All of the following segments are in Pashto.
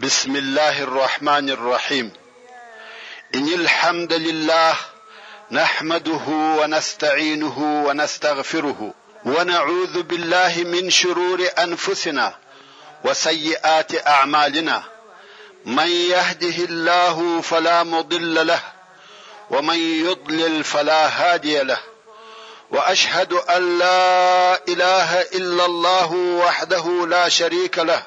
بسم الله الرحمن الرحيم ان الحمد لله نحمده ونستعينه ونستغفره ونعوذ بالله من شرور انفسنا وسيئات اعمالنا من يهده الله فلا مضل له ومن يضلل فلا هادي له واشهد ان لا اله الا الله وحده لا شريك له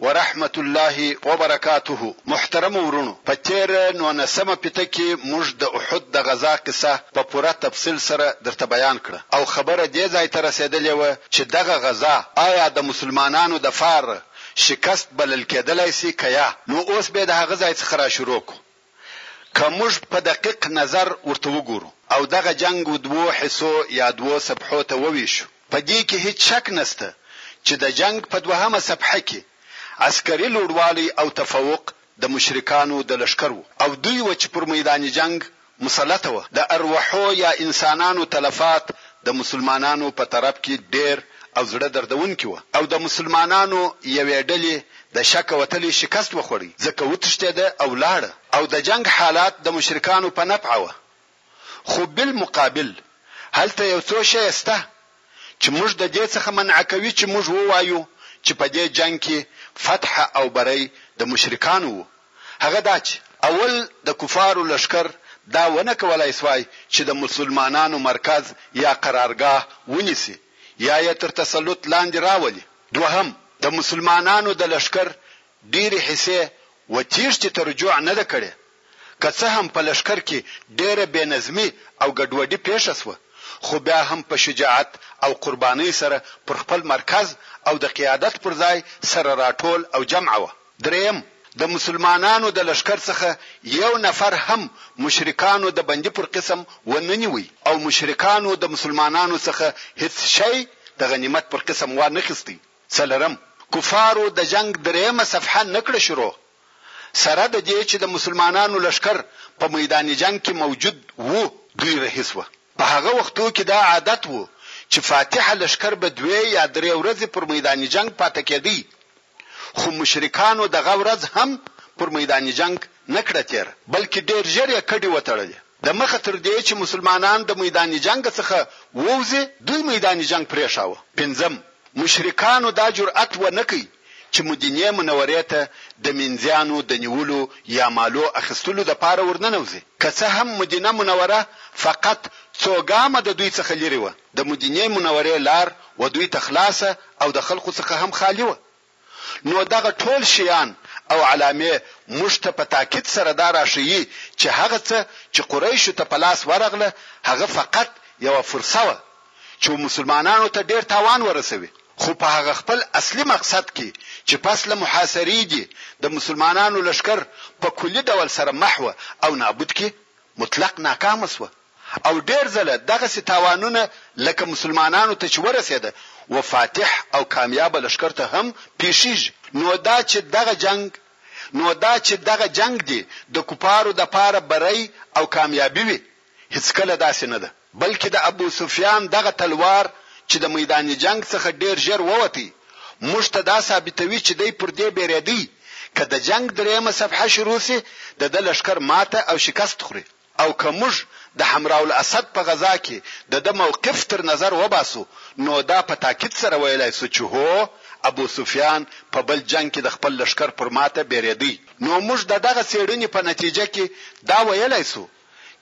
ورحمت الله وبرکاته محترمو وروڼو په تیره نونسمه پیته کی موږ د احد د غزا قصه په پوره تفصیل سره درته بیان کړه او خبره دې ځای ته رسیدلې وه چې دغه غزا آیا د مسلمانانو د فاره شکست بلل کیدلای شي که یا نو اوس بیا د هغه ځای څخه راشروع کړو که موږ په دقیق نظر ورته وګورو او دغه جنګ دوو حصو یا دوو صفحو ته وویشو، په دې کې هیڅ شک نشته چې د جنګ په دوهمه صفحه کې عسکري لوړوالی او تفوق د مشرکانو د لښکر و او دوی و چې پر میدان جنګ مسلط و، د اروحو یا انسانانو تلفات د مسلمانانو په طرف کې ډیر او زړه دردونکي و او د مسلمانانو یوې ډلې د شکه وتلی شکست وخوړ ځکه وتښتېده او لاړه او د جنګ حالات د مشرکانو په نفع وه خو بالمقابل هلته یو څو شیه سته چې موږ د دې څخه منع کوي چې موږ ووایو چې په دې جنګ کې فتح او بری د مشرکانو وو هغه دا چې اول د کفارو لښکر دا ونه کولای سوای چې د مسلمانانو مرکز یا قرارګاه ونیسي یا یې تر تسلط لاندې راولي. دوهم، د مسلمانانو د لښکر ډېرې حصې و تېښتې ته رجوع نه ده کړې، که څه هم په لښکر کې ډېره بې نظمي او ګډوډي پېښه شوه، خو بیا هم په شجاعت او قربانۍ سره پر خپل مرکز او د قیادت پر ځای سره راټول او جمع وه. دریم، د مسلمانانو د لښکر څخه یو نفر هم مشرکانو د بندي پر قسم و نه نیوی او مشرکانو د مسلمانانو څخه هیڅ شی د غنیمت پر قسم وا نه خیستی. څلرم، کفارو د جنګ دریمه صفحه نه کړه شروع، سره د دې چې د مسلمانانو لښکر په میدان جنګ کې موجود وو، دوی رهي شوه. په هغه وختو کې دا عادت و چې فاتح لښکر به دوې یا درې ورځې پر میدان جنګ پاته کېدی، خو مشرکانو دغه ورځ هم پر میدان جنګ نه کړه تېره، بلکې ډېر ژر یې کډې وتړلې، د مخه تر دې چې مسلمانان د میدان جنګ څخه ووځي، دوی میدان جنګ پرېښاوه. پنځم، مشرکانو دا جرئت ونه کړ چې مدینې منورې ته د مینځیانو د نیولو یا مالو اخیستلو دپاره ورننوځي، که څه هم مدینه منوره فقط څو ګامه د دوی څخه لیرې وه، د مدینې منورې لار و دوی ته خلاصه او د خلقو څخه هم خالي وه، نو دغه ټول شیان او علامې موږ ته په تاکید سره دا راښیي چې هغه څه چې قریشو ته په لاس ورغله هغه فقط یوه فرصه وه، چو مسلمانانو ته ډېر تاوان ورسوي خو په هغه خپل اصلي مقصد کي چي پس له محاصري دي د مسلمانانو لښکر په کلي ډول سره محو او نابود کي مطلق ناکامه سوه او ډېر ځله دغسي تاوانونه لکه مسلمانانو ته چي ورسېده و فاتح او کاميابه لښکر ته هم پېښېږي نو دا چي دغه جنګ نو دا چي دغه جنګ دي د کفارو دپاره بری او کاميابي وي هيڅکله داسي نه ده. بلکې د ابو سفیان دغه تلوار چې د میدان جنګ څخه ډېر ژر ووتی، موږ ته دا ثابتوي چې دی پر دې بېرېدی، که د جنګ درېیمه صفحه شروع شي، د ده لښکر ماته او شکست خوري او که موږ د حمراء الاسد په غزا کې د ده موقف تر نظر وباسو، نو دا په تاکید سره ویلای شو چې هو، ابو سفیان په بل جنګ کې د خپل لښکر پر ماته بېرېدی. نو موږ د دغه څېړنې په نتیجه کې دا ویلای شو،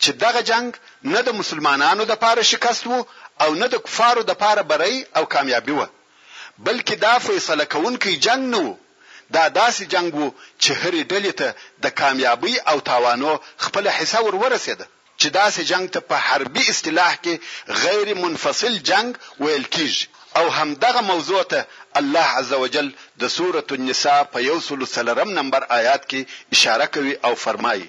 چې دغه جنګ نه د مسلمانانو دپاره شکست وو او نه د کفارو دپاره بری او کامیابي وه، بلکې دا فیصله کوونکی جنګ نه وو، دا داسې جنګ وو چې هرې ډلې ته د کامیابۍ او تاوانو خپله حصه ور ورسېده، چې داسې جنګ ته په حربي اصطلاح کې غیر منفصل جنګ ویل کیږي او همدغه موضوع ته الله عزوجل د سورة النساء په یو سلو څلورم نمبر آیات کې اشاره کوي او فرمايي.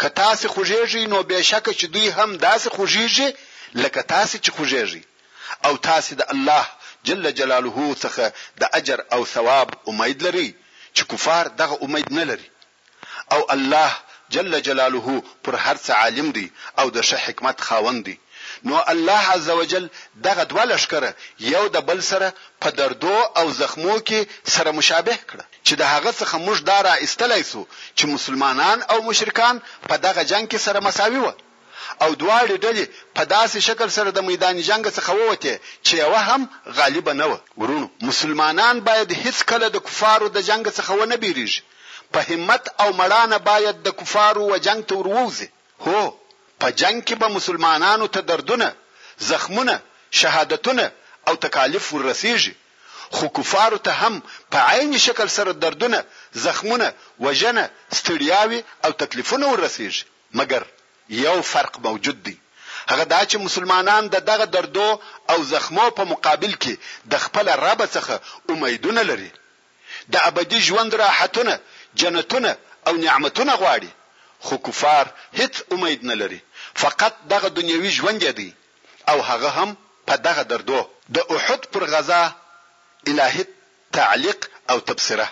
که تاسې خوږېږئ نو بې شکه چې دوی هم داسې خوږېږي لکه تاسې چې خوږېږئ او تاسې د الله جل جلاله څخه د اجر او ثواب امید لرئ چې کفار دغه امید نه لري او الله جل جلاله پر هر څه عالم دی او د ښه حکمت خاوند دی نو الله عزوجل دغه دوه لښکره یو د بل سره په دردو او زخمو کې سره مشابه کړه. چې د هغه څخه موږ دا را ایستلای شو چې مسلمانان او مشرکان په دغه جنګ کې سره مساوي وه او دواړې ډلې په داسې شکل سره د میدان جنګ څخه ووتې چې یوه هم غالبه نه وه. وروڼو! مسلمانان باید هیڅ کله د کفارو د جنګ څخه ونه بیریږي، په همت او مړانه باید د کفارو و جنګ ته ور ووځي، هو! په جنګ کې به مسلمانانو ته دردونه، زخمونه، شهادتونه او تکالیف ور رسیږي، خو کفارو ته هم په عین شکل سره دردونه، زخمونه، وژنه، ستړیاوې او تکلیفونه وررسېږي، مګر یو فرق موجود دی، هغه دا چې مسلمانان د دغه دردو او زخمو په مقابل کې د خپله ربه څخه امیدونه لري، د ابدي ژوند راحتونه، جنتونه او نعمتونه غواړي، خو کفار هېڅ امید نه لري، فقط دغه دنیوي ژوند یې دی، او هغه هم په دغه دردو. د احد پر غزا الهي تعلیق او تبصره،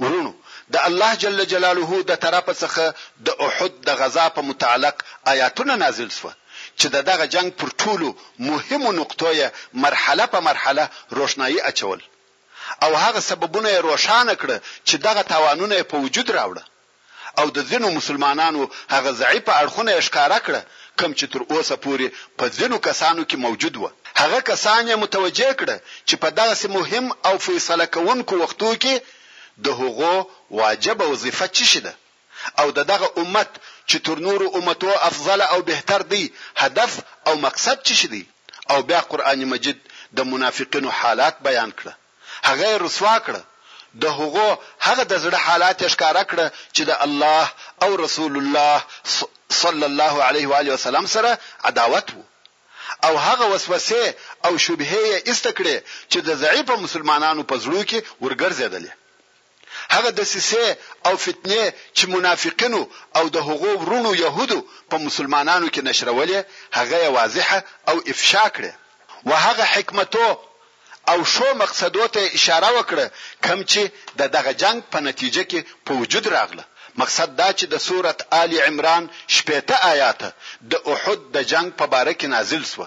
وروڼو! د الله جل جلاله د طرفه څخه د احد د غزا په متعلق آیاتونه نازل شوه چې د دغه جنګ پر ټولو مهمو نقطو یې مرحله په مرحله روښنايي اچول او هغه سببونه یې روښانه کړه چې دغه تاوانونه یې په وجود راوړه. او د ځینو مسلمانانو هغه ضعیفه اړخونه یې ښکاره کړه کوم چې تر اوسه پورې په ځینو کسانو کې موجود وه. هغه کسان یې متوجه کړه چې په دغسې مهم او فیصله کوونکو وختو کې د هغو واجبه وظیفه چیشي ده او د دغه امت چې تر نورو امتو افضل او بهتر دی هدف او مقصد چیشي دی او بیا قرآن مجید د منافقینو حالات بیان کړه. هغه یې رسوا کړ، د هغو هغه د زړه حالات یې ښکاره کړ چې د الله او رسول الله صلی الله علیه و آله وسلم سره عداوت وو او هغه وسوسې او شبهې یې ایسته کړې چې د ضعیفه مسلمانانو په زړو کې ورګرځېدلې. هغه دسیسې او فتنې چې منافقینو او د هغو وروڼو یهودو په مسلمانانو کې نشرولې هغه یې واضحه او افشا کړې و هغه حکمتو او ښو مقصدو ته یې اشاره وکړه کوم چې د دغه جنګ په نتیجه کې په وجود راغله مقصد دا چې د سورت آل عمران شپېته آیاته د احد د جنګ په باره کې نازل شوه.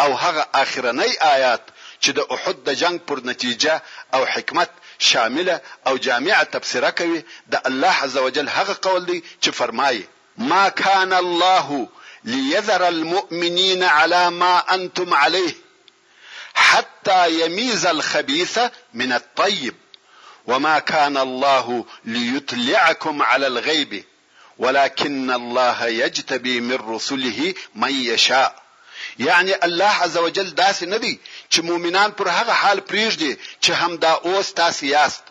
او هغه آخرنی آیات چې د احد د جنګ پر نتیجه او حکمت شامله او جامعه تبصره کوي د الله عزوجل هغه قول دی چې فرمايي. ما کان الله لیذر المؤمنین علی ما انتم علیه حتی یمیز الخبیث من الطیب وما کان الله لیطلعکم علی الغیب ولکن الله یجتبی من رسله من یشاء یعنې الله عزوجل داسې نه دی چې مؤمنان پر هغه حال پرېږدي چې همدا اوس تاسې یاست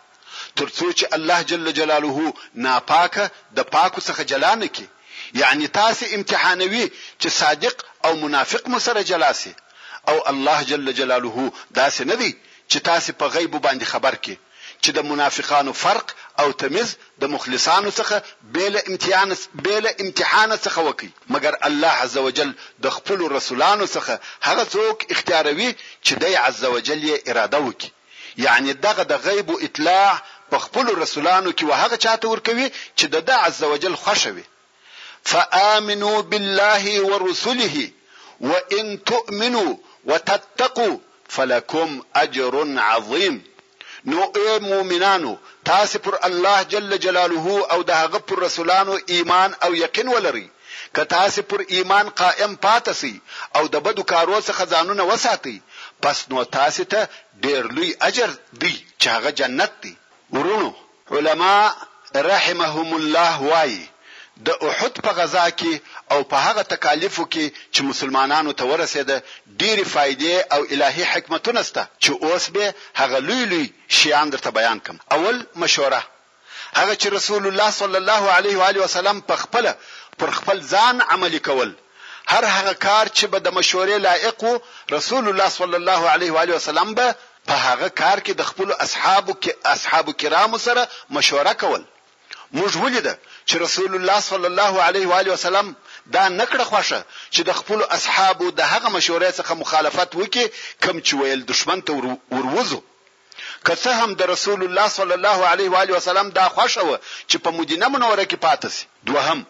تر څو چې الله جل جلاله ناپاک د پاکو څخه جلا نه کړي یعنې تاسې امتحانوي چې صادق او منافق مو سره جلا شي او الله جل جلاله داسې نه دی چې تاسې په غیبو باندې خبر کړي. چې د منافقانو فرق او تمیز د مخلصانو څخه بې له امتحان بې له امتحانه څخه وکړي مګر الله عزوجل د خپلو رسولانو څخه هغه څوک اختیاروي چې دی عزوجل یې اراده وکړي یعنې دغه د غیب و اطلاع په خپلو رسولانو کې و هغه چاته ورکوي چې د ده عزوجل خوښه وي فآمنو بالله ورسله وان تؤمنو وتتقو فلکم اجر عظیم نو ای مؤمنانو تاسې پر الله جل جلاله او د هغه پر رسولانو ایمان او یقین ولرئ که تاسې پر ایمان قایم پاته شئ او د بدو کارو څخه ځانونه وساتئ پس نو تاسې ته ډیر لوی اجر دی چې هغه جنت دی. وروڼو! علماء رحمهم الله وايي، د احد په غزا کې او په هغه تکالیفو کې چې مسلمانانو ته ورسېده، ډېرې فایدې او الهي حکمتونه شته چې اوس به هغه لوی لوی شیان درته بیان کړم. اول، مشوره، هغه چې رسول الله صلی الله علیه و آله وسلم په خپله پر خپل ځان عملي کول، هر هغه کار چې به د مشورې لایق و، رسول الله صلی الله علیه و آله وسلم به په هغه کار کې د خپلو اصحابو اصحابو کرامو سره مشوره کول موږ ولیده چې رسول الله صلی الله علیه و آله وسلم دا نکړه خوښه چې د خپلو اصحابو د هغه مشورې څخه مخالفت وکړي کوم چې ویل دشمن ته وروزو که څه هم د رسول الله صلی الله علیه و آله وسلم دا خوښه و چې په مدینه منوره کې پاتې شي دوهم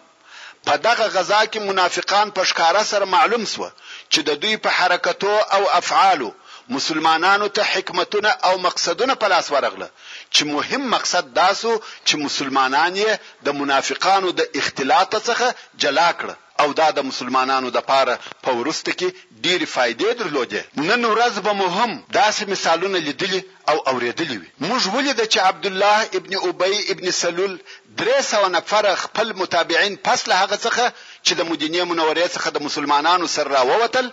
په دغه غزا کې منافقان په ښکاره سره معلوم شوه چې د دوی په حرکتو او افعالو مسلمانانو ته حکمتونه او مقصدونه په لاس ورغله چې مهم مقصد دا شو چې مسلمانان یې د منافقانو د اختلاط څخه جلا کړه او دا د مسلمانانو دپاره په وروسته کې ډېرې فایدې درلودې. نن ورځ به مو هم داسې مثالونه لیدلي او اورېدلي وي. موږ ولیده چې عبدالله ابن ابی ابن سلول درې سوه نفره خپل متابعین پس له هغه څخه چې د مدینې منورې څخه د مسلمانانو سره را ووتل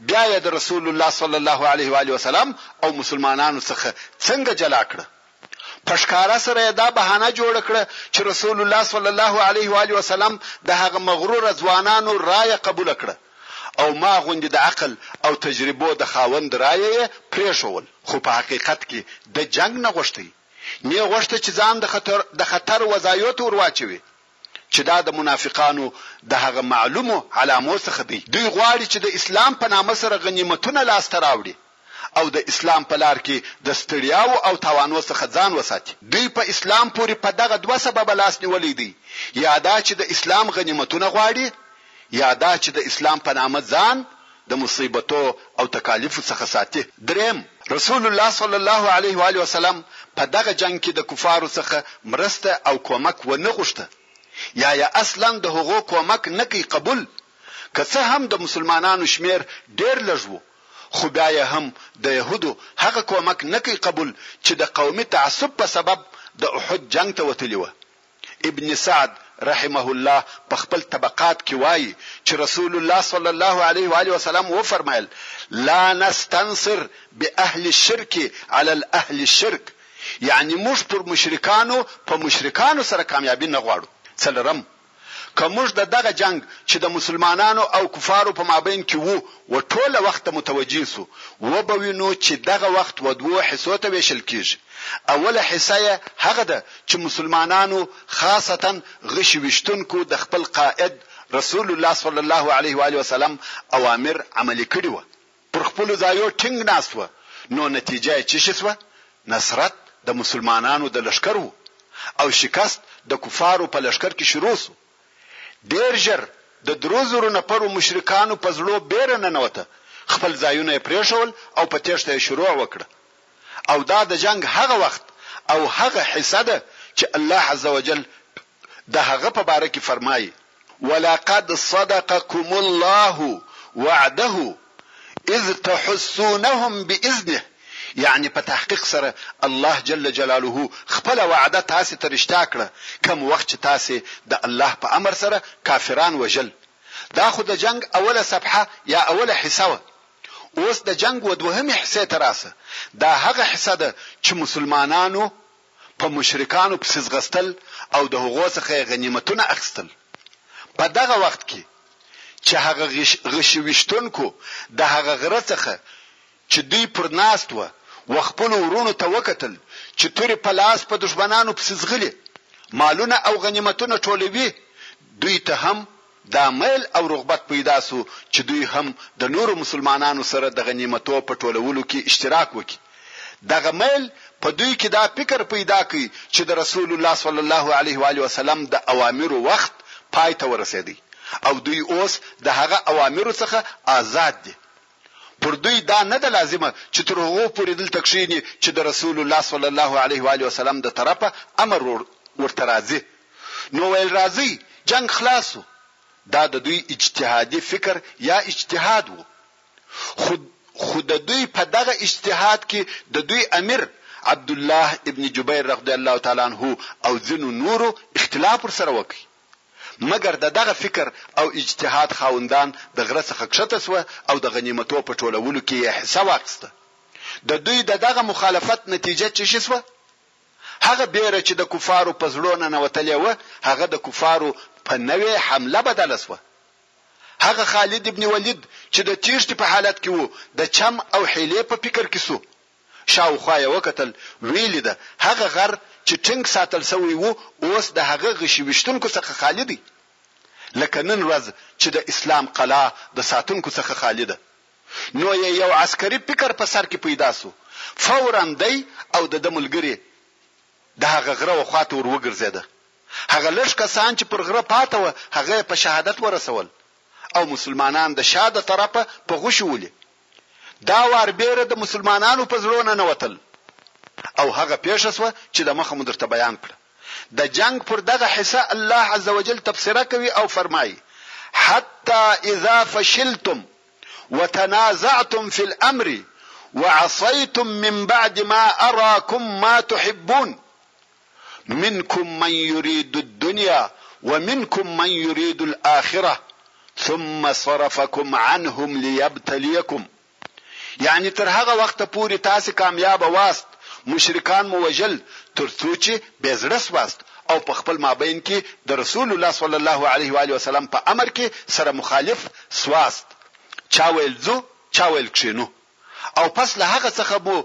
بیا یې د رسول الله صلی الله علیه و آله وسلم او مسلمانانو څخه څنګه جلا کړه؟ په ښکاره سره یې دا بهانه جوړه کړه چې رسول الله صلی الله علیه و آله وسلم د هغه مغروره ځوانانو رایه قبوله کړه او ما غوندې د عقل او تجربو د خاوند رایه یې پرېښول خو په حقیقت کې د جنګ نه غوښتی نۀ غوښته چې ځان د خطر وضعيو ته ورواچوي چې دا د منافقانو د هغه معلومو علامو څخه دی. دوی غواړي چې د اسلام په نامه سره غنيمتونه لاس ته راوړي او د اسلام په لار کې د ستړياوو او تاوانو څخه ځان وساتي. دوی په اسلام پورې په دغه دوه سببه لاس نيولی دی، يا دا چې د اسلام غنيمتونه غواړي، یا دا چې د اسلام په نامه ځان د مصیبتو او تکالیفو څخه ساتي. دریم، رسول الله صلی الله علیه و آله وسلم په دغه جنګ کې د کفارو څخه مرسته او کومک ونه غوښته یا یې اصلا د هغو کومک نه کړ قبول، که څه هم د مسلمانانو شمېر ډېر لږ و، خو بیا یې هم د یهودو هغه کومک نه کړ قبول چې د قومي تعصب په سبب د احد جنګ ته وتلي وه. ابن سعد رحمه الله په خپل طبقات کي وايي چي رسول الله صلی الله علیه وآله وسلم وفرمایل، لا نستنصر باهل الشرک علی الاهل الشرک، یعني موږ پر مشرکانو په مشرکانو سره کامیابي نه غواړو. څلورم، که موږ د دغه جنګ چي د مسلمانانو او کفارو په مابین کي وو و ټوله وخت ته متوجه شو و به وینو چی دغه وخت و دوو حصو ته ویشل کیږی اوله حصه یی هغه ده چی مسلمانانو خاصتا غشی ویشتونکو د خپل قائد رسول الله صلی الله علیه و آله وسلم اوامر عملی کړی وه پر خپلو ځایو ټینګ ناست وه نو نتیجه یی چیشی شوه نصرت د مسلمانانو د لښکر وو او شکست د کفارو په لښکر کی شروع شو. ډېر ژر د درو زرو نفرو مشرکانو په زړو بېره ننوته، خپل ځایونه یې پرېښول او په تېښته یې شروع وکړه. او دا د جنګ هغه وخت او هغه حصه ده چې الله عز وجل د هغه په باره کې فرمايي. ولقد صدقکم الله وعده اذ تحسونهم باذنه يعني په تحقيق سره الله جل جلاله خپله وعده تاسې ته رشتيا کړه کوم وخت چې تاسې د الله په امر سره کافران وژل دا خو د جنګ اوله صفحه يا اوله حصه وه اوس د جنګ ودوهمې حصې ته راسه دا هغه حصه ده چې مسلمانانو په مشرکانو پسې ځغستل او د هغو څخه یې غنیمتونه اخیستل. په دغه وخت کې چې هغه غشي ویشتونکو د هغه غره څخه چې دوی پر ناست وه و خپلو وروڼو ته وکتل چې تورې په لاس په دښمنانو پسې ځغلي، مالونه او غنیمتونه ټولوي، دوی ته هم دا ميل او رغبت پيدا شو چې دوی هم د نورو مسلمانانو سره د غنيمتو په ټولولو کې اشتراک وکړي. دغه ميل په دوی کې دا فکر پيدا کړ چې د رسول الله صلی الله علیه و آله وسلم د اوامرو وخت پای ته ورسېدی او دوی اوس د هغه اوامرو څخه آزاد دي. پر دوی دا نه ده لازمه چې تر هغو پورې دلته کښېني چې د رسول الله صلی الله علیه و آله وسلم د طرفه امر ورته راځي. نو ویل راځئ جنګ خلاص شو. دا د دوی اجتهادي فکر یا اجتهاد وو. خو خو د دوی په دغه اجتهاد کې د دوی امیر عبدالله ابن جبیر رضی الله تعالی عنه او ځینو نورو اختلاف ورسره وکړ. مګر د دغه فکر او اجتهاد خاوندان د غره څخه کښته شوه او د غنیمتو په ټولولو کې یې حصه واخیسته. د دوی د دغه مخالفت نتیجه څه شي شوه؟ هغه بېره چې د کفارو په زړو ننوتلې وه، هغه د کفارو په نوې حمله بدله شوه. هغه خالد بن ولید چې د تېښتې په حالت کې و، د چم او حیلې په فکر کې شو. شاوخوا یې وکتل، ویې لیده هغه غر چې ټینګ ساتل شوی و، اوس د هغه غشي ویشتونکو څخه خالي دی، لکه نن ورځ چې د اسلام قلا د ساتونکو څخه خالي ده. نو یې یو عسکري فکر په سر کې پیدا شو، فوراً دی او د ده ملګري د هغه غره و خوا ته ور وګرځېده. هغه لږ کسان چې پر غره پاته وه، هغه یې په شهادت ورسول او مسلمانان د شا د طرفه په غشو ولي. دا وار بېره د مسلمانانو په زړو ننوتل او هغه پېښه شوه چې د مخه مو درته بیان کړه. د جنګ پر دغه حصه الله عز وجل تبصره کوي او فرمایي، حتی اذا فشلتم وتنازعتم فی الامر وعصیتم من بعد ما اراکم ما تحبون منکم من یرید الدنیا ومنکم من یرید الاخره ثم صرفکم عنهم لیبتلیکم یعنی تر هغه وخته پوری تاسو کامیابه واست مشرکان مو وژل تر څو چی بی زړه سواست او په خپل مابین کی د رسول الله صلی الله علیه و آله وسلم په امر کی سره مخالف سواست چا ویل ځو چا ویل کښینو او پس له هغه څخه مو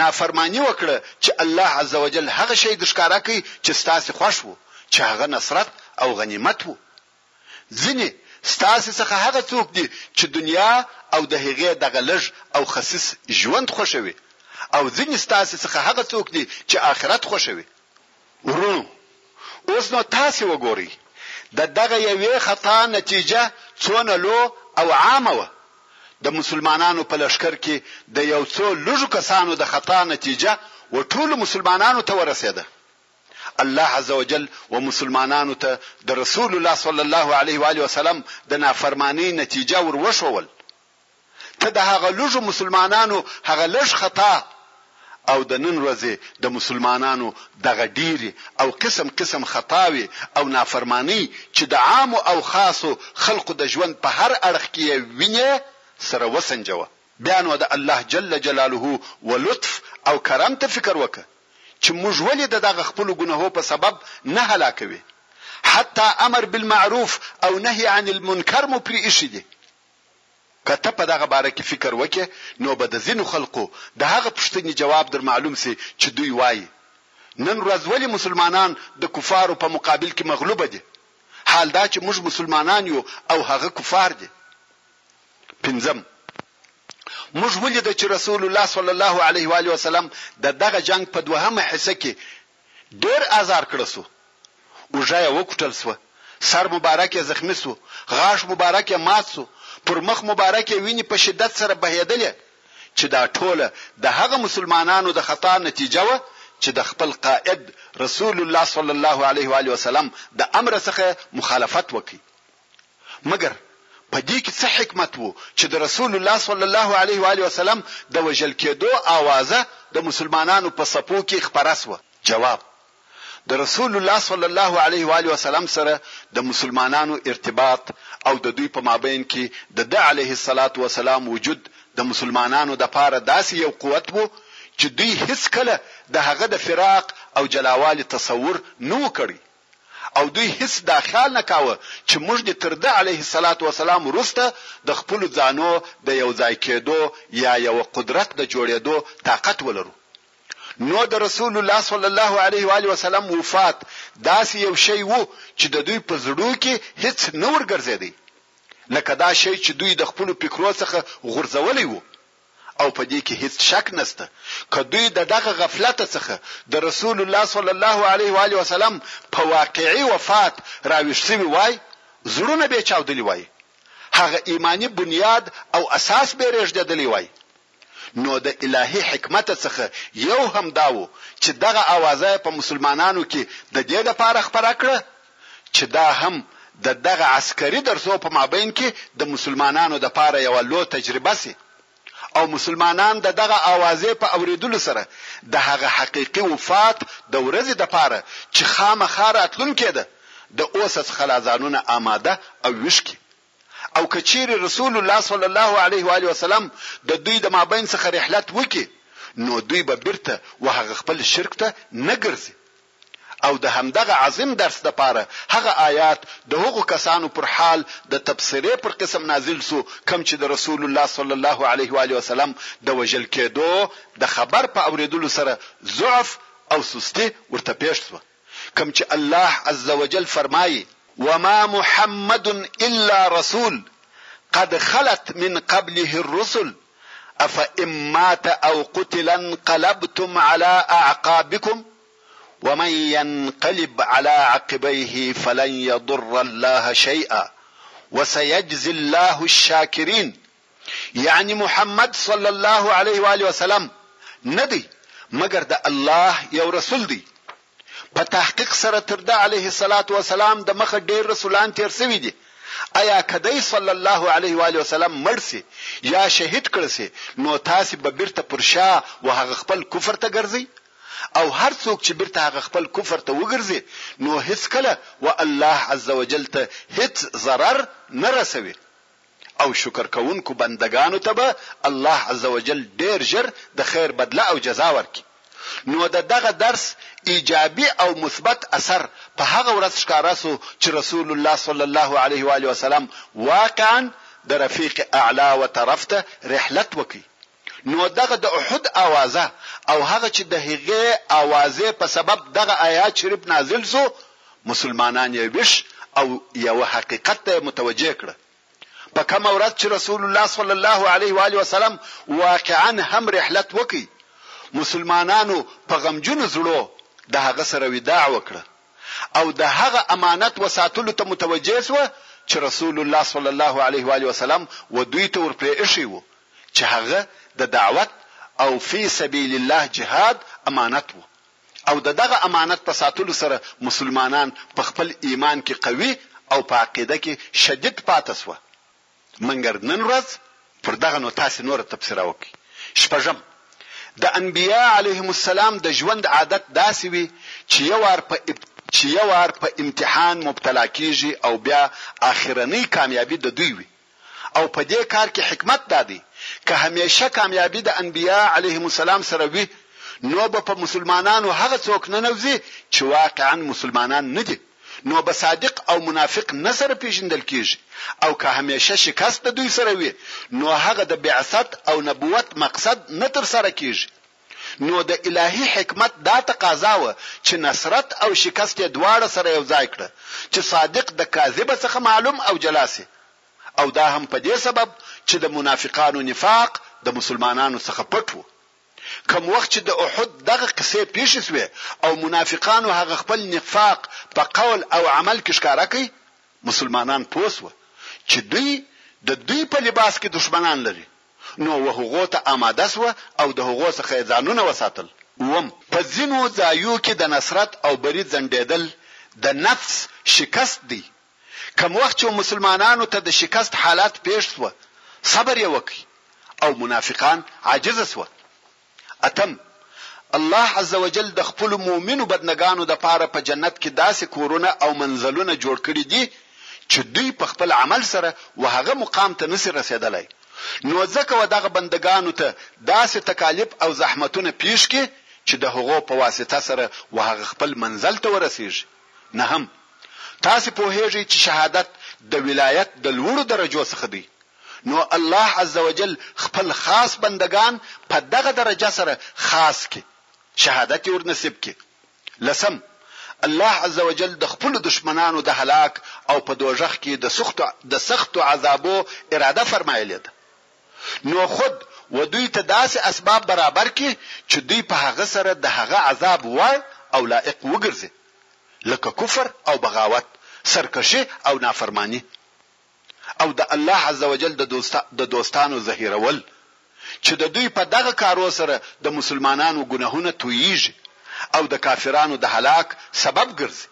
نافرماني وکړه چې الله عزوجل هغه شی درښکاره کړ چې ستاسې خوښ وو چې هغه نصرت او غنیمت وو. ځینې ستاسې څخه هغه څوک دي چې دنیا او د هغې دغه لږ او خسیس ژوند خوښوي او ځینې ستاسې څخه هغه څوک دي چې آخرت خوښوي. وروڼو! اوس نو تاسې وګورئ، د دغه یوې خطا نتیجه څونه لو او عامه وه. د مسلمانانو په لښکر کې د یو څو لږو کسانو د خطا نتیجه و ټولو مسلمانانو ته ورسېده. الله عز وجل و مسلمانانو ته د رسول الله صلی الله علیه وآله وسلم د نافرمانۍ نتیجه ور وښوول ته د هغه لږو مسلمانانو هغه لږ خطا او د نن ورځې د مسلمانانو دغه ډېرې او قسم قسم خطاوې او نافرمانۍ چې د عامو او خاصو خلقو د ژوند په هر اړخ کې یې وینې سره وسنجوه بیا نو د الله جل جلاله و لطف او کرم ته فکر وکړه چې موږ ولې د دغه خپلو ګنهو په سبب نه هلاکوې حتی امر بالمعروف او نهی عن المنکر مو پرې ایښي دي که ته په دغه باره کې فکر وکړې، نو به د ځینو خلقو د هغه پوښتنې جواب در معلوم شي چې دوی وايي، نن ورځ ولې مسلمانان د کفارو په مقابل کې مغلوب دي، حال دا چې موږ مسلمانان یو او هغه کفار دي؟ پنځم، موږ ولیده چې رسول الله صلی الله علیه وآله وسلم د دغه جنګ په دوهمه حصه کې ډېر ازار کړه سو. اوږه یې وکوټل سوه. سر مبارک یې زخمي سو. غاښ مبارک یې مات سو. پر مخ مبارک یې ویني په شدت سره بهېدلې. چي دا ټوله د هغه مسلمانانو د خطا نتیجه وه چي د خپل قائد رسول الله صلی الله علیه وآله وسلم د امر څخه یې مخالفت وکړ. مګر په دې کې څه حکمت وو چې د رسول الله صلی الله علیه و آله وسلم د وژل کېدو آوازه د مسلمانانو په صفو کې خپره شوه؟ جواب، د رسول الله صلی الله علیه و آله وسلم سره د مسلمانانو ارتباط او د دوی په مابین کې د ده علیه الصلوة والسلام وجود د مسلمانانو دپاره داسې یو قوت وو چې دوی هیڅکله د هغه د فراق او جلاوالي تصور نه وو کړی، او دوی هیڅ دا خیال نه کاوه چې موږ دې تر ده، علیه الصلوة والسلام، وروسته د خپلو ځانو د یو ځای کیدو یا یوه قدرت د جوړیدو طاقت ولرو. نو د رسول الله صلی الله علیه وآله وسلم وفات داسې یو شی وو چې د دوی په زړو کې هیڅ نه ورګرځیدی لکه دا شی چې دوی د خپلو فکرو څخه غورځولی وو. او په دې کې هیڅ شک نشته که دوی ددغه غفلت څخه د رسول الله صلی الله علیه وآله وسلم په واقعي وفات راویښ شوي وای، زړونه بې چاودلي وای، هغه ایماني بنیاد او اساس بې رېږدېدلی وای. نو د الهي حکمت څخه یو هم دا و چې دغه آوازه یې په مسلمانانو کې ددې لپاره خپره کړه چې دا هم د دغه عسکري درسو په مابین کې د مسلمانانو لپاره یوه لو تجربه شي او مسلمانان د دغه آوازې په اوریدلو سره د هغه حقیقي وفات د ورځې لپاره چې خامخا راتلونکې ده د اوسه څخه لا ځانونه آماده او ویښ کړي او که چیرې رسول الله صلی الله علیه و آله وسلم د دوی د مابین څخه رحلت وکړي نو دوی به بیرته و هغه خپل شرک ته نه ګرځي او د همدغه عظیم درس دپاره هغه آیات د هغو کسانو پر حال د تبصرې پر قسم نازل شو کوم چې د رسول الله صلی الله علیه وآله وسلم د وژل کېدو د خبر په اورېدلو سره ضعف او سستي ورته پېښ شوه کوم چې الله عز وجل فرمايي وما محمد الا رسول قد خلت من قبله الرسل افان مات او قتل انقلبتم على اعقابكم ومن ينقلب على عقبيه فلن يضر الله شيئا وسيجزي الله الشاكرين يعني محمد صلى الله عليه واله وسلم نبي مگر ده الله يا رسول دي په تحقیق سره تر ده علیه الصلاة والسلام د مخه ډېر رسولان تېر شوي دي، ایا که دی صلی الله علیه و آله وسلم مړ شي یا شهید کړل شي نو تاسې به بیرته پر شا و هغه خپل کفر ته ګرځئ؟ او هر څوک چې بیرته هغه خپل کفر ته وګرځي نو هیڅکله و الله عزوجل ته هیڅ ضرر نه رسوي. او شکر کوونکو بنده ګانو ته به الله عزوجل ډېر ژر د خیر بدله او جزا ورکړي. نو د دغه درس ایجابي او مثبت اثر په هغه ورځ ښکاره شو چې رسول الله صلی الله علیه و آله وسلم واقعاً د رفیق اعلی و طرف ته رحلت وکړ. نو دغه د احد آوازه او هغه چې د هغې آوازې په سبب دغه آیات شریف نازل شو مسلمانان یې ویښ او یوه حقیقت ته یې متوجه کړه په کومه ورځ چې رسول الله صلی الله علیه و آله وسلم واقعا هم رحلت وکړي مسلمانانو په غمجنو زړو د هغه سره وداع وکړه او د هغه امانت وساتلو ته متوجه شو چې رسول الله صلی الله علیه و علیه وسلم و دوی ته ورپرې ایښی وو چې هغه د دعوت او فی سبیل الله جهاد امانت وو او د دغه امانت په ساتلو سره مسلمانان په خپل ایمان کې قوي او په عقیده کې شدید پاته شوه منګر نن ورځ پر دغه نو تاسې نوره تبصره وکړئ شپږم د انبیاء علیهم السلام د ژوند عادت داسې وي چې یو وار په چې یو وار په امتحان مبتلا کیږي او بیا اخرنۍ کامیابي د دوی وي او په دې کار کې حکمت دا دی که همېشه کاميابي د انبياء عليهم السلام سره وي نو به په مسلمانانو هغه څوک ننوځي چې واقعا مسلمانان نه دي نو به صادق او منافق نه سره پېژندل کېږي او که همېشه شکست د دوی سره وي نو هغه د بعثت او نبوت مقصد نه تر سره کېږي. نو د الهي حکمت دا تقاضا وه چې نصرت او شکست یې دواړه سره یو ځای کړه چې صادق د کاذبه څخه معلوم او جلا شي او دا هم په دې سبب چې د منافقانو نفاق د مسلمانانو څخه پټ وو کوم وخت چې د احد دغه قصې پیښې شوې او منافقانو هغه خپل نفاق په قول او عمل کې ښکاره کړ مسلمانان پوه شوه چې دوی د دوی په لباس کې دښمنان لري نو و هغو ته آماده شوه او د هغو څخه یې ځانونه وساتل. اووم، په ځینو ځایو کې د نصرت او بري ځنډېدل د نفس شکست دی، کوم وخت چې مسلمانانو ته د شکست حالت پېښ شوه، صبر یې وکړ او منافقان عاجز شوه. اتم، الله عزوجل د خپلو مؤمنو بدنګانو دپاره په جنت کې داسې کورونه او منزلونه جوړ کړي دي چې دوی په خپل عمل سره وهغه مقام ته نشي رسېدلای نو ځکه ودغه بندګانو ته داسې تکاليف او زحمتونه پېښ کړي چې د هغو په واسطه سره وهغه خپل منزل ته ورسېږي نهم، تاسې پوهېږئ چې شهادت د ولايت د لوړو درجو څخه دی نو الله عزوجل خپل خاص بندګان په دغه درجه سره خاص کړي، شهادت يې ورنصيب کړي. لسم، الله عزوجل د خپلو دښمنانو د هلاک او په دوږخ کي د سختو د سختو عذابو اراده فرمايلې ده، نو خود و دوی ته داسي اسباب برابر کړي چي دوی په هغه سره د هغه عذاب وړ او لائق وګرځي، لکه کفر او بغاوت، سرکشي او نافرماني. او د الله عز وجل د د دوستانو زهیرول چې د دوی په دغه کارو سره د مسلمانانو ګناهونه توییږي او د کافرانو د هلاک سبب ګرځي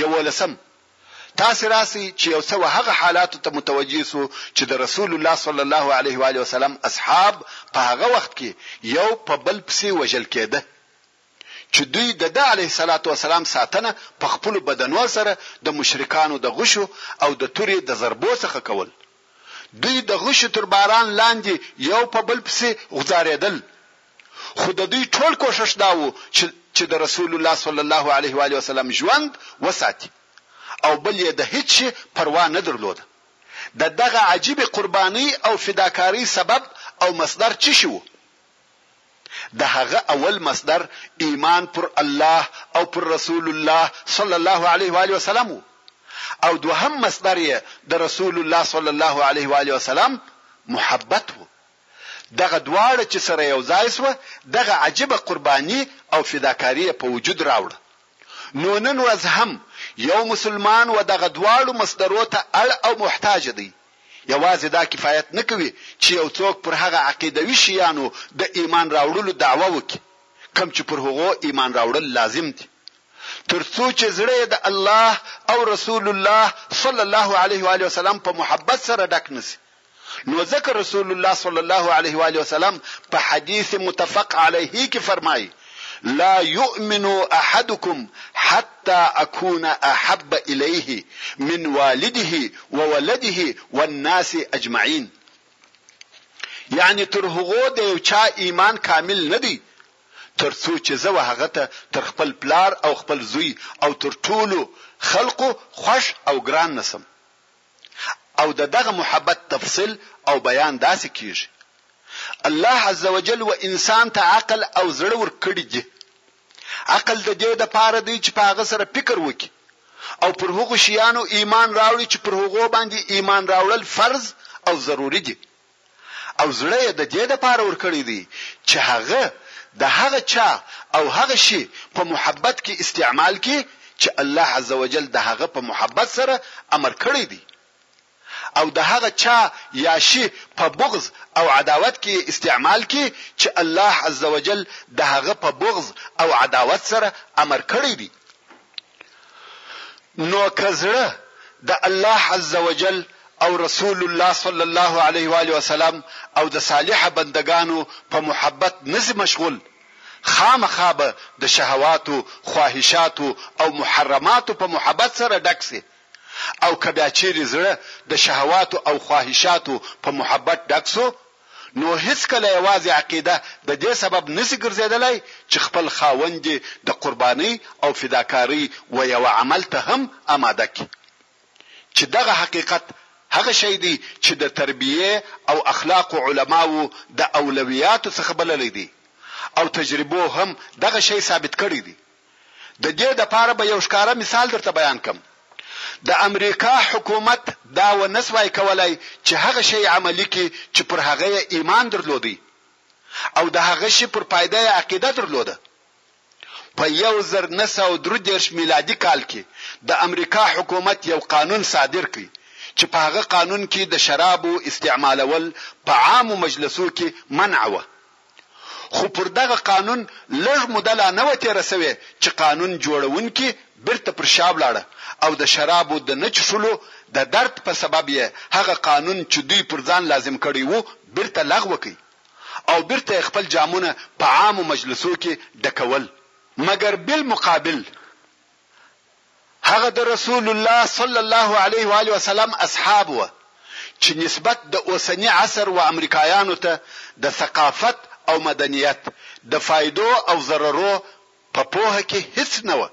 یوولسم، تاسې راسئ چې یو څه وهغه حالاتو ته متوجه شو چې د رسول الله صلی الله علیه وآله وسلم اصحاب په هغه وخت کې یو په بل پسې وژل کېده. چې دوی د ده عليه الصلوة والسلام ساتنه په خپلو بدنو سره د مشرکانو د غشو او د تورې د ضربو څخه کول. دوی د غشو تر باران لاندې يو په بل پسې غوځارېدل. خو د دوی ټول کوښښ دا وو چې چې د رسول الله صلی الله علیه و آله وسلم ژوند وساتي او بل یې د هیڅ شي پروا نه درلوده. د دغه عجیبې قربانۍ او فداکارۍ سبب او مصدر څه شي وو؟ د هغه اول مصدر ایمان پر الله او پر رسول الله صلی الله علیه و آله وسلم وو او دوهم مصدر یې د رسول الله صلی الله علیه و آله وسلم محبت وو. دغه دواړه چې سره یو ځای شوه دغه عجیبه قرباني او فداکاري یې په وجود راوړه. نو نن ورځ هم یو مسلمان و دغه دواړو مصدرو ته اړ او محتاج دی. یوازې دا کفایت نه کوي چې یو څوک پر هغه عقیدوي شیانو د ایمان راوړلو دعوه وکړي کوم چې پر هغو ایمان راوړل لازم دي تر څو چې زړه یې د الله او رسول الله صلی الله علیه و آله وسلم په محبت سره ډک نسی نو ځکه رسول الله صلی الله علیه و آله وسلم په حدیث متفق علیه کې فرمایي لا يؤمن احدکم حتی اکون احب الیه من والده وولده والناس اجمعین یعنی تر هغو د یو چا ایمان کامل نه دی تر څو چې زه هغه ته تر خپل پلار او خپل زوی او تر ټولو خلقو خوښ او ګران نسم او د دغه محبت تفصیل او بیان داسې کیږي، الله عزوجل و انسان ته عقل او زړه ورکړي دي، عقل د دې د پاره دی چې په هغه سره فکر وکړي او پر هغو شیانو ایمان راوړي چې پر هغو باندې ایمان راوړل فرض او ضروري دي، او زړه یې د دې لپاره ورکړی دی چې هغه د هغه چا او هغه شي په محبت کې استعمال کړي چې الله عزوجل د هغه په محبت سره امر کړی دی او د هغه چا یا شي په بغض او عداوت کې یې استعمال کړي چې الله عزوجل د هغه په بغض او عداوت سره امر کړی دی نو که زړه د الله عزوجل او رسول الله صلی الله علیه وآله وسلم او د صالحه بندګانو په محبت نه شي مشغول خامخا به د شهواتو، خواهشاتو او محرماتو په محبت سره ډک شي او که بیا چیرې زړه د شهواتو او خواهشاتو په محبت ډک شو نو هېڅکله یوازې عقیده د دې سبب نه شي ګرځېدلای چې خپل خاوند دې د قربانۍ او فداکارۍ و یوه عمل ته هم اماده کړي، چې دغه حقیقت هغه شی دی چې د تربیې او اخلاقو علماوو د اولویاتو څخه بللی دی او تجربو هم دغه شی ثابت کړی دی. د دې لپاره به یو ښکاره مثال درته بیان کړم. د امریکا حکومت دا ونه شوای کولای چې هغه شی عملي کړي چې پر هغه یې ایمان درلود او د هغه شي پر فایده یې عقیده درلوده. په یو زر نهه سوه درې دېرش میلادي کال کې د امریکا حکومت یو قانون صادر کړ چې په هغه قانون کې د شرابو استعمالول په عامو مجلسو کې منع وه. خو پر دغه قانون لږ موده لا نه وه تېره شوې چې قانون جوړونکي بېرته پر شا ولاړه او د شرابو د نه چښلو د درد په سبب یې هغه قانون چې دوی پر ځان لازم کړی و بېرته لغوه کړ او بېرته یې خپل جامونه په عامو مجلسو کې ډکول. مګر بالمقابل هغه د رسول الله صلی الله علیه و آله وسلم اصحاب وه چې نسبت د اوسني عصر و امریکایانو ته د ثقافت او مدنیت د فایدو او ضررو په پوهه کې هیڅ نه وه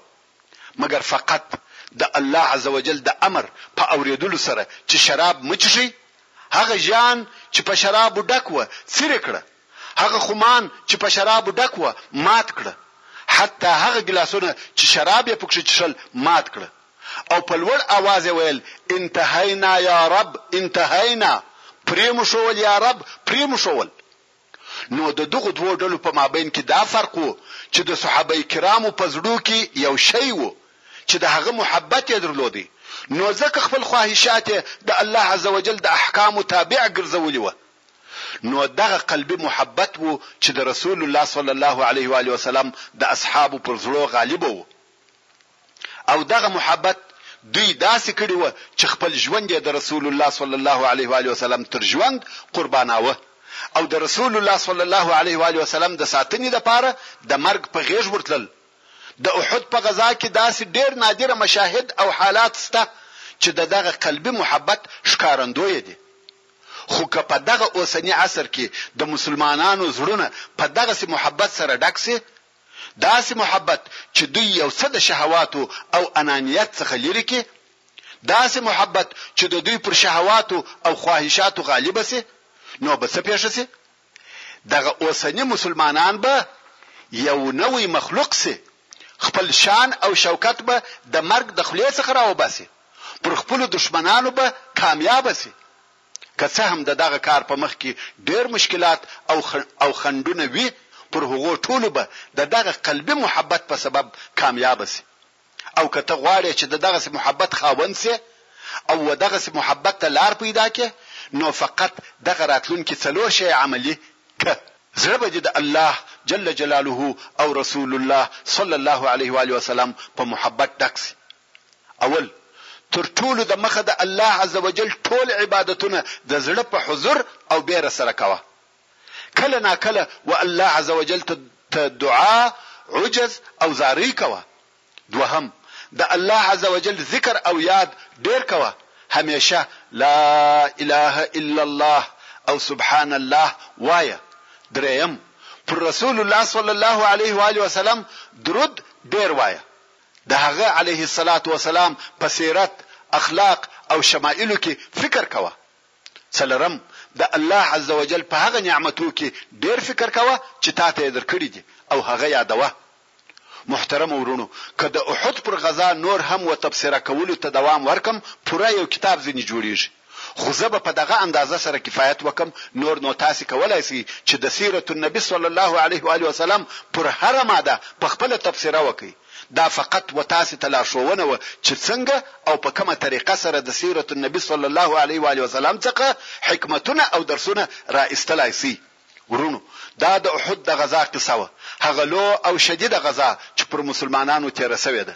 مګر فقط د الله عزوجل د امر په اوریدلو سره چې شراب مه چښئ هغه ژان چې په شرابو ډک وه څیرې کړه هغه خمان چې په شرابو ډک وه مات کړه، حتی هغه ګیلاسونه چې شراب یې پکښې چښل مات کړه او په لوړ آواز یې ویل، انتهینا یا رب انتهینا، پرې مو ښوول یا رب پرې مو ښوول. نو د دغو دوو ډلو په مابین کې دا فرق وو چې د صحابه کرامو په زړو کې یو شی وو چې د هغه محبت یې درلودی نو ځکه خپل خواهشات یې د الله عزوجل د احکامو تابع ګرځولي وه نو دغه قلبي محبت وو چې د رسول الله صلی الله علیه و آله وسلم د اصحابو پر زړو غالب وو او دغه محبت دوی داسې کړي وه چې خپل ژوند یې د رسول الله صلی الله علیه و آله وسلم تر ژوند قرباناوه او د رسول الله صلی الله علیه و آله وسلم د ساتنې لپاره د مرګ په غیږ ورتلل د احد په غزا کې داسې ډیر نادر مشاهد او حالات سته چې دغه قلبي محبت ښکارندوی دي خو که په دغه اوسني عصر کې د مسلمانانو زړونه په دغسې محبت سره ډک شي، داسې محبت چې دوی یو څه د شهواتو او انانیت څخه لیرې کړي، داسې محبت چې د دوی پر شهواتو او خواهشاتو غالب شي، نو به څه پېښه شي؟ دغه اوسني مسلمانان به یو نوی مخلوق شي، خپل شان او شوکت به د مرګ د خولې څخه راوباسي، پر خپلو دښمنانو به کامیابه شي، که څه هم د دغه کار په مخ کې ډېر مشکلات او خنډونه وي، پر هغو ټولو به د دغه قلبي محبت په سبب کامیابه شي. او که ته غواړې چې د دغسې محبت خاوند شې او و دغسې محبت ته لار پیدا کړې نو فقط دغه راتلونکي څلور شیه عملي کړه، زړه به دې د الله جل جلاله او رسول الله صلی الله علیه و آله وسلم په محبت ډک شي، اول، تر ټولو د مخه د الله عزوجل ټول عبادتونه د زړه په حضور او بېره سره کوه، کله نا کله و الله عز وجل ته دعا، عجز او زاری کوه. دوهم، د الله عز وجل ذکر او یاد ډیر کوه، همیشه لا اله الا الله او سبحان الله وایه. دریم، پر رسول الله صلی الله علیه و آله وسلم درود ډیر وایه. د هغه علیه الصلوة والسلام په سیرت، اخلاق او شمائلو کې فکر کوه. څلورم، د الله عزوجل په هغه نعمتو کې ډېر فکر کوه چې تاته یې درکړي دي او هغه یادوه. محترمو وروڼو که د احد پر غزا نور هم و تبصره کولو ته دوام ورکړم پوره یو کتاب ځینې جوړېږي خو زه به په دغه اندازه سره کفایت وکړم نور نو تاسې کولای شئ چې د سیرت النبي صلی الله علیه وآله وسلم پر هره ماده په خپله تبصره وکړئ. دا فقط و تاسې ته لارښوونه وه چې څنګه او په کومه طریقه سره د سیرت النبي صلی الله علیه و آله وسلم څخه حکمتونه او درسونه را ایستلای شئ. وروڼو! دا د احد د غزا قصه وه، هغه لو او شدیده غزا چې پر مسلمانانو تیره شوې ده.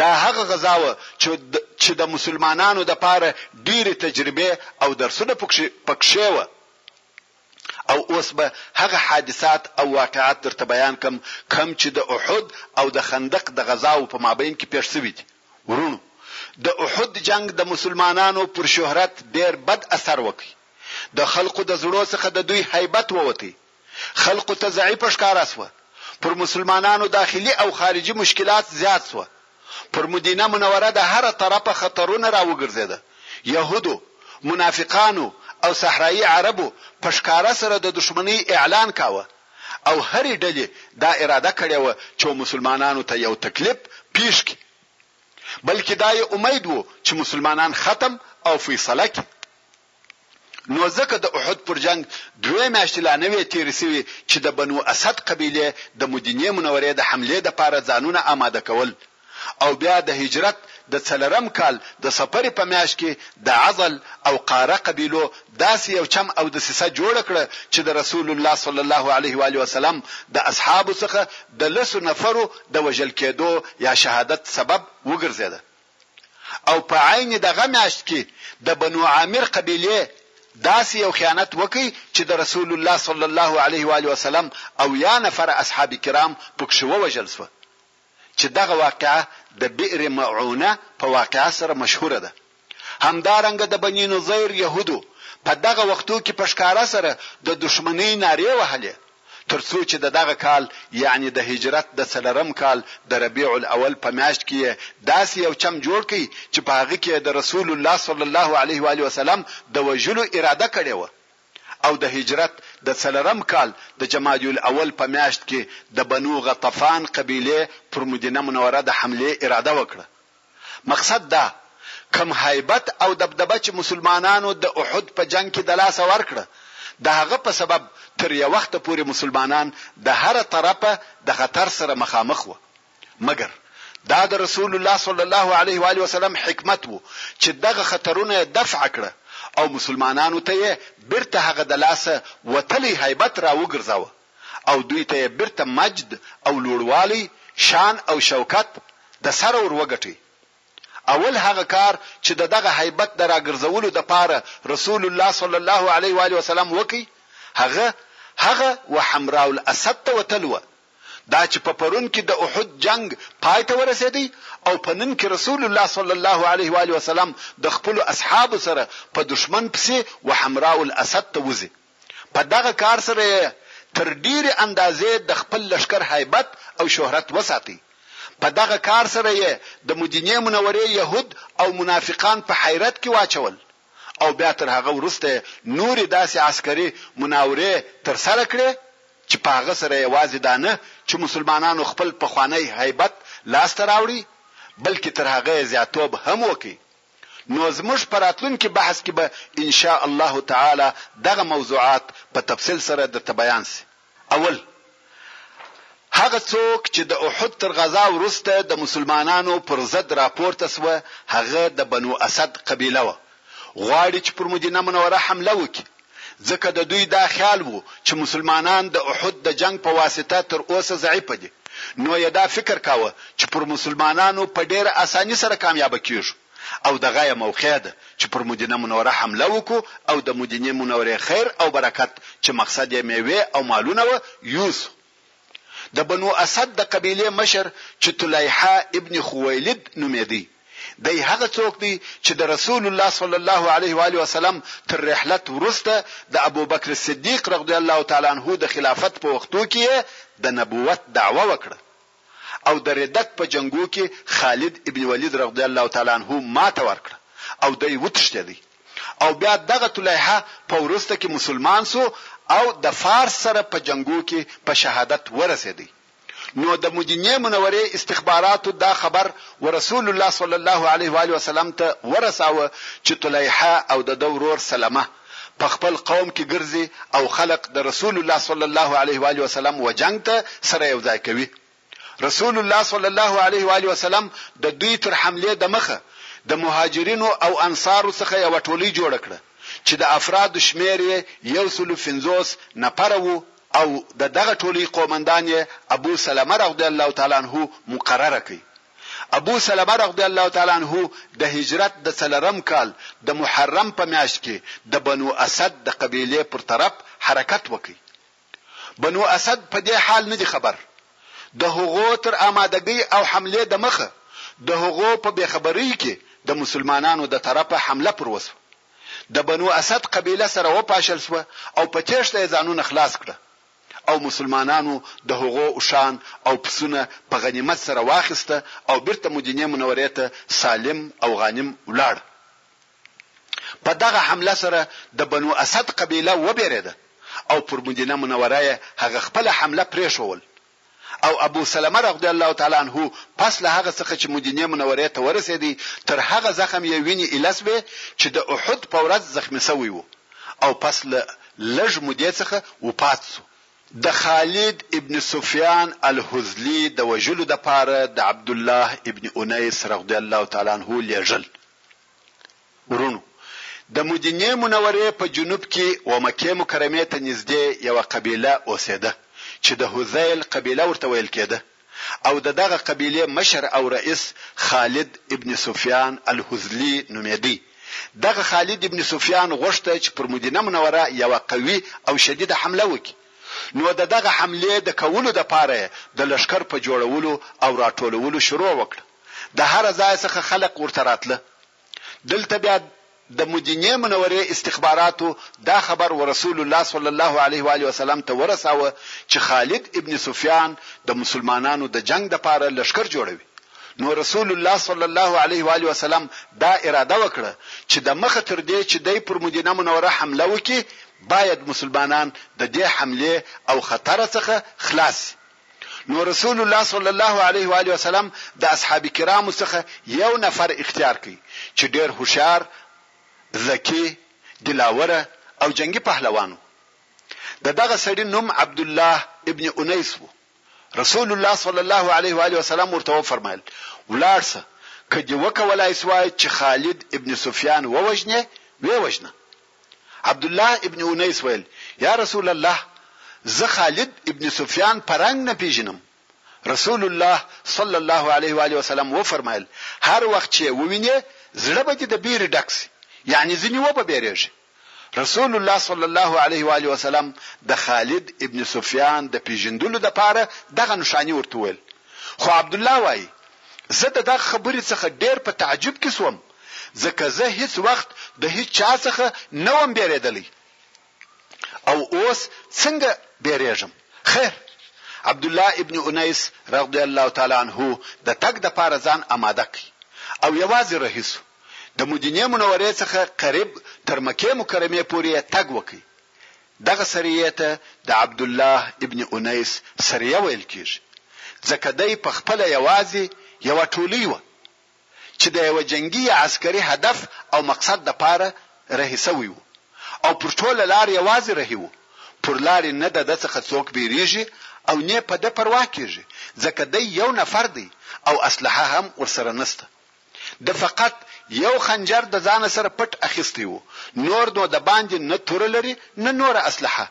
دا هغه غزا وه چې د مسلمانانو لپاره ډیرې تجربې او درسونه پکښې وه. او اوس به هغه حادثات او واقعات درته بیان کړم کوم چې د احد او د خندق د غزاوو په مابین کې پېښ شوي دي. وروڼو! د احد جنګ د مسلمانانو پر شهرت ډېر بد اثر وکړ. د خلقو د زړو څخه د دوی هیبت ووت. خلقو ته ضعیفه ښکاره شوه. پر مسلمانانو داخلي او خارجي مشکلات زیات شوه. پر مدینه منوره د هره طرفه خطرونه را وګرځېده، یهودو، منافقانو او صحرایي عربو په ښکاره سره د دښمنۍ اعلان کاوه او هرې ډلې دا اراده کړې وه چو مسلمانانو ته یو تکلیف پېښ کړي، بلکې دا یې امید و چې مسلمانان ختم او فیصله کړي. نو ځکه د احد پر جنګ دوې میاشتې لا نه وې تېرې شوې چې د بنو اسد قبیلې د مدینې منورې د حملې لپاره ځانونه آماده کول او بیا د هجرت د څلرم کال د صفر په میاشت کې د عضل او قاره قبیلو داسې یو چم او دسیسه جوړه کړه چې د رسول الله صلی الله علیه وآله وسلم د اصحابو څخه د لسو نفرو د وژل کېدو یا شهادت سبب وګرځېده. او په عین دغه میاشت کي د بنو عامر قبیلې داسي یو خیانت وکړ چي د رسول الله صلی الله علیه و آله وسلم اویا نفره اصحاب کرام پکښي ووژل سوه چي دغه واقعه د بئر معونه په واقعه سره مشهوره ده همدارنګه د بني نضیر یهودو په دغه وختو کي په ښکاره سره د دښمنۍ نارې وهلې تر څو چې د دغه کال یعنې د هجرت د څلورم کال د ربیع الاول په میاشت کې یې داسې یو چم جوړ کړ چې په هغه کې یې د رسول الله صلی الله علیه و آله وسلم د وژلو اراده کړې وه او د هجرت د څلورم کال د جمادی الاول په میاشت کې د بنو غطفان قبیلې پر مدینه منوره د حملې اراده وکړه. مقصد دا، کوم هیبت او دبدبه چې مسلمانانو د احد په جنګ کې د لاسه ورکړه، د هغه په سبب تر یو وخته پورې مسلمانان د هره طرفه د خطر سره مخامخ وه. مګر دا د رسول الله صلی الله علیه و آله وسلم حکمت و چې دغه خطرونه یې دفع کړه او مسلمانانو ته یې بیرته هغه د لاسه وتلی هیبت راوګرځاوه. او دوی ته یې بیرته مجد او لوړوالی، شان او شوکت، د سره ور وګټی. اول هغه کار چې د دغه هیبت د راګرځولو د پاره رسول الله صلی الله علیه وآله وسلم وکی هغه هغه و حمراء الاسد ته وتل وه، دا چې په پرون کې د احد جنګ پای ته ورسیدی او په نن کې رسول الله صلی الله علیه وآله وسلم د خپلو اصحابو سره په دښمن پسې و حمراء الاسد ته وځی. په دغه کار سره یې تر ډېرې اندازې د خپل لښکر هیبت او شهرت وساتی. په دغه کار سره یې د مدینې منورې یهود او منافقان په حیرت کې واچول او بیا تر هغه وروسته یې نورې داسې عسکري مناورې تر سره کړې چې په هغه سره یوازې دا نه چې مسلمانانو خپل پخوانی هیبت لاس ته راوړی بلکې تر هغه یې زیاتوب هم وکړ. نو زموږ په راتلونکي بحث کې به ان شاء الله تعالی دغه موضوعات په تفصیل سره درته بیان شي. اول، هغه څوک چې د احد تر غزا وروسته د مسلمانانو پر ضد راپورته شوه، هغه د بنو اسد قبیله وه. غواړي چې پر مدینه منوره حمله وکړي. ځکه د دوی دا خیال وو چې مسلمانان د احد د جنګ په واسطه تر اوسه ضعیف دي، نو یې دا فکر کاوه چې پر مسلمانانو په ډېره اساني سره کامیابه کېږو او دغه یې موقع ده چې پر مدینه منوره حمله وکړو او د مدینې منورې خیر او برکت چې مقصد یې مېوې او مالونه وه، یوسو. د بنو اسد د قبیلې مشر چې طلیحه ابن خویلد نومېدی، دی هغه څوک دی چې د رسول الله صلی الله علیه و آله وسلم تر رحلت وروسته د ابوبکر صدیق رغدی الله تعالی عنه د خلافت په وختو کې یې د نبوت دعوه وکړه او د ردت په جنګو کې خالد ابن ولید رغدی الله تعالی عنه ماته ورکړه او دی وتښتېدی. او بیا دغه طلیحه په وروسته کې مسلمان شو او د فارس سره په جنګو کې په شهادت ورسیدی نو د مدینې منورې استخباراتو دا خبر ورسول الله صلی الله علیه و آله وسلم ته ورساوه چې طلیحه او د ده ورور سلمه په خپل قوم کې ګرځي او خلق د رسول الله صلی الله علیه و آله وسلم و جنګ ته سره یو ځای کوي رسول الله صلی الله علیه و آله وسلم د دوی تر حملې د مخه د مهاجرینو او انصارو څخه یوه ټولۍ جوړه کړه چې د افرادو شمېر یې یو سلو پنځوس نفره وو او د دغه ټولۍ قومندان یې ابو سلمه رضی الله تعالی عنه مقرره کړ. ابو سلمه رضی الله تعالی عنه د هجرت د څلورم کال د محرم په میاشت کې د بنو اسد د قبیلې پر طرف حرکت وکړ. بنو اسد په دې حال نه دي خبر، د هغو تر آمادګۍ او حملې د مخه د هغو په بې خبرۍ کې د مسلمانانو د طرفه حمله پر وشوه، د بنو اسد قبیله سره وپاشل شوه او په تېښته یې ځانونه خلاص کړه او مسلمانانو د هغو اوښان او پسونه په غنیمت سره واخیسته او بیرته مدینې منورې ته سالم او غانم ولاړ. په دغه حمله سره د بنو اسد قبیله وبیریده او پر مدینه منوره یې هغه خپله حمله پریښول او ابو سلمه رضی الله تعالی عنه پس له هغه څخه چې مدینې منورې ته ورسیدی تر هغه زخم یې وینې ایله شوې چې د احد په ورځ زخمي شوی و او پس له لږ مودې څخه وفات شو د خالد ابن سفیان الهذلی د وژلو دپاره د عبدالله ابن انیس رضی الله تعالی عنه لیږل وروڼو! د مدینې منورې په جنوب کې و مکې مکرمې ته نږدې یوه قبیله اوسېده چې د هذیل قبیله ورته ویل کېده او د دغه قبیلې مشر او رئیس خالد ابن سفیان الهذلي نومېدی. دغه خالد ابن سفیان غوښته چې پر مدینه منوره یوه قوي او شدیده حمله وکړي نو د دغه حملې د کولو لپاره یې د لښکر په جوړولو او راټولولو شروع وکړه. د هره ځایه څخه خلق ورته راتله دلته بیا د مدینې منورې استخباراتو دا خبر ورسول الله صلی الله علیه و آله وسلم ته ورساوه چې خالد ابن سفیان د مسلمانانو د جنګ د پاره لشکر جوړوي نو رسول الله صلی الله علیه و آله وسلم دا اراده وکړه چې د مخه تر دې چې دی پر مدینه منوره حمله وکړي باید مسلمانان د دې حمله او خطر څخه خلاص نو رسول الله صلی الله علیه و آله وسلم د اصحاب کرامو څخه یو نفر اختیار کړ چې ډېر هوښیار، ذکي، دلاوره او جنګي پهلوان و. د دغه سړي نوم عبدالله ابن انیس و. رسول الله صلی الله علیه و آله وسلم ورته وفرمایل، ولاړ شه، که دې وکولای شوای چې خالد ابن سفیان ووژنې، ویې وژنه. عبدالله ابن انیس ویل، یا رسول الله! زه خالد ابن سفیان په رنګ نه پېژنم. رسول الله صلی الله علیه وآله وسلم وفرمایل، هر وخت چې یې ووینې، زړه به دې د بېرې ډک شي، یعنې ځنې وبه بېرېږې. رسول الله صلی الله علیه وآله وسلم د خالد ابن سفیان د پېژندلو لپاره دغه نښانې ورته وویل. خو عبدالله وايي، زه د دغه خبرې څخه ډېر په تعجب کې شوم ځکه زه هیڅ وخت د هیچا څخه نه وم بیریدلی او اوس څنګه بیریږم خیر عبدالله ابن انیس رضی الله تعالی عنه د تګ د پاره ځان آماده کړ او یوازې رهي سو د مدینې منورې څخه قریب تر مکې مکرمې پورې تګ وکړي دغه سریه ته د عبد الله ابن انیس سریه ویل کیږي ځکه دی په خپل یوازې یو ټولی و چې د یوه جنګي یا عسکري هدف او مقصد دپاره رهي شوی وو او پر ټوله لار یوازې رهي وو، پر لارې نه دده څخه څوک بیریږي او نې په ده پروا کیږي، ځکه دی یو نفر دی او اسلحه هم ورسره نشته. ده فقط یو خنجر د ځانه سره پټ اخیستی وو، نور نو دباندې نه توره لري نه نوره اسلحه.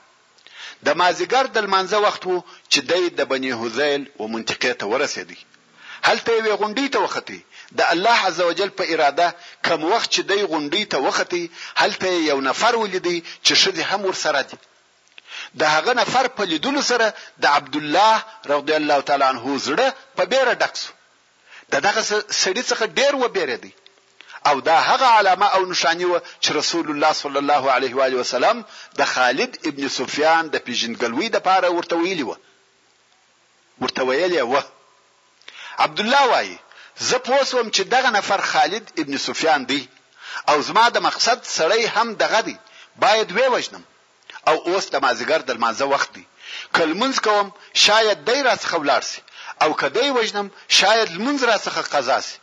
د مازیګر د لمانځه وخت و چې دی د بني هذیل و منطقې ته ورسېدی. هلته یوې غونډۍ ته وختی. د الله عزوجل په اراده کوم وخت چې دی غونډۍ ته وختی، هلته یې یو نفر ولیدی چې ښځې هم ورسره دي. د هغه نفر په لیدلو سره د عبدالله، رضی الله تعالی عنه، زړه په بېره ډک شو. ددغه سړي څخه ډېر وبېرېدی او دا هغه علامه او نښاني وه چې رسول الله صلی الله علیه و آله وسلم د خالد ابن سفیان د پېژندګلوۍ لپاره ورته ویلي وه ورته ویلې وه عبدالله وایي زه پوه شوم چې دغه نفر خالد ابن سفیان دی او زما د مقصد سړی هم دغه دی باید ویې وژنم او اوس د مازیګر د لمانځه وخت دی، که لمونځ کوم شاید دی راڅخه ولاړ شي او که دی وژنم شاید لمونځ راڅخه قضا شي،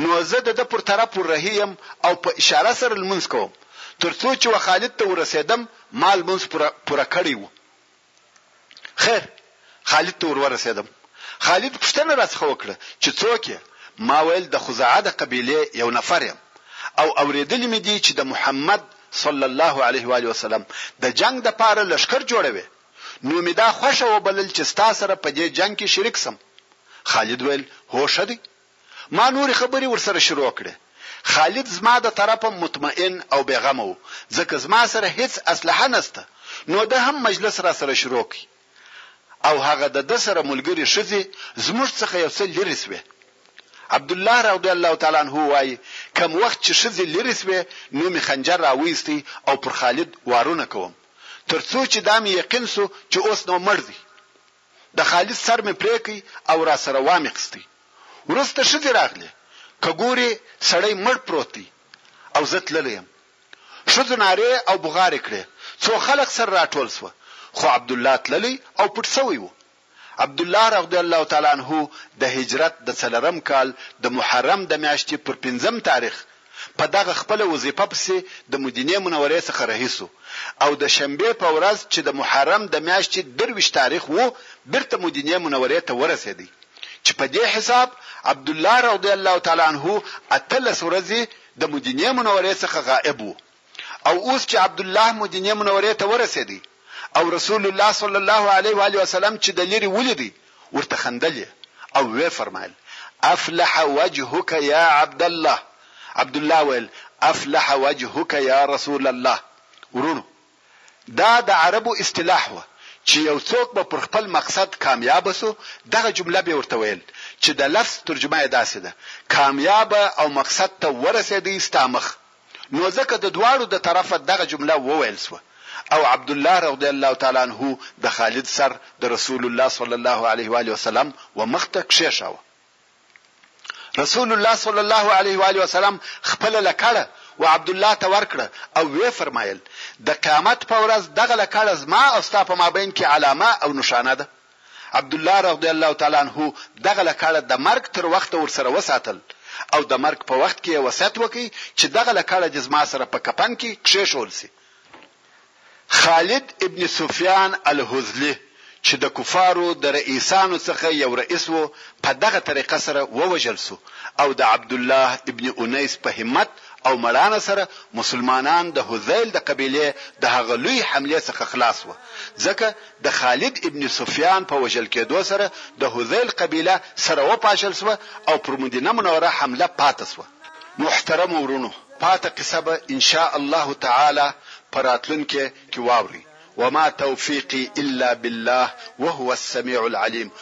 نو زه د ده پر طرف ور رهي یم او په اشاره سره لمونځ کوم، تر څو چې و خالد ته ورسېدم ما لمونځ پوره کړی و. خیر خالد ته ورورسېدم. خالد پوښتنه راڅخه وکړه چې څوک یې؟ ما ویل د خزاعه د قبیلې یو نفر یم او اورېدلي مې دي چې د محمد، صلی الله علیه وآله وسلم، د جنګ دپاره لښکر جوړوې، نو مې دا خوښه وبلل چې ستا سره په دې جنګ کې شریک شم. خالد ویل، هو ښه دی. ما نورې خبرې ورسره شروع کړې. خالد زما د طرفه مطمئن او بې غمه و، ځکه زما سره هېڅ اسلحه نشته، نو ده هم مجلس راسره شروع کړ او هغه د ده سره ملګرې ښځې زموږ څخه یو څه لرې شوې. عبدالله رضی الله تعالی عنه وايي، کوم وخت چې ښځې لرې شوې، نو مې خنجر راویست او پر خالد وارونه کوم، تر څو چې دا مې یقین شو چې اوس نو مړ دی. د خالد سر مې پرې کړ او راسره وامې خیست. وروسته ښځې راغلې، که ګورې سړی مړ پروت دی او زه تللی یم. ښځو نارې او بغارې کړې، څو خلق سره راټول شوه، خو عبدالله تللی او پټ شوی و. عبدالله رغدی الله تعالی عنه د هجرت د څلرم کال د محرم د میاشتې پر پنځم تاریخ په دغه خپله وظیفه پسې د مدینې منورې څخه رهي شو او د شنبې په ورځ چې د محرم د میاشتې درویشت تاریخ وو بیرته مدینې منورې ته ورسېد چې په دې حساب عبدالله رضی الله تعالی عنه اتلس ورځې د مدینې منورې څخه غائب وو. او اوس چې عبدالله مدینې منورې ته ورسېدی او رسول الله صلی الله علیه و آله وسلم چې د لیرې ولیدی ورته خندل یې او وې فرمایل، افلح وجهک یا عبدالله، عبدالله ویل، افلح وجهک یا رسول الله، وروڼو! دا د عربو اصطلاح وه چې یو څوک به پر خپل مقصد کامیابه شو دغه جمله به ورته ویل چې د لفظ ترجمه یې داسې ده، کامیابه او مقصد ته ورسېدی ستا مخ نو ځکه د دواړو د طرفه دغه جمله وویل شوه او عبدالله رضی الله تعالی عنه د خالد سر د رسول الله صلی الله علیه وآله وسلم و مخ ته کښېښاوه. رسول الله صلی الله علیه وآله وسلم خپله لکړه و عبدالله ته ورکړه او ویې فرمایل، د قیامت په ورځ دغه لکړه زما او ستا په مابین کې علامه او نښانه ده. عبدالله رضی الله تعالی عنه دغه لکړه د مرګ تر وخته ورسره وساتل او د مرګ په وخت کې یې وصیت وکړ چې دغه لکړه دې زما سره په کفن کې کښېښول شي. خالد ابن سفیان الهذلي چې د کفارو د رئیسانو څخه یو رئیس و، په دغه طریقه سره ووژل شو او د عبدالله ابن انیس په همت او مړانه سره مسلمانان د هذیل د قبیلې د هغه لوی حملې څخه خلاص و، ځکه د خالد ابن سفیان په وژل کېدو سره د هذیل قبیله سره وپاشل شوه او پر مدینه منوره حمله پاتې شوه. محترمو وروڼو پاته قصه به ان شاء الله تعالی په راتلونکې کې واورئ وما توفیقی الا بالله وهو السمیع العلیم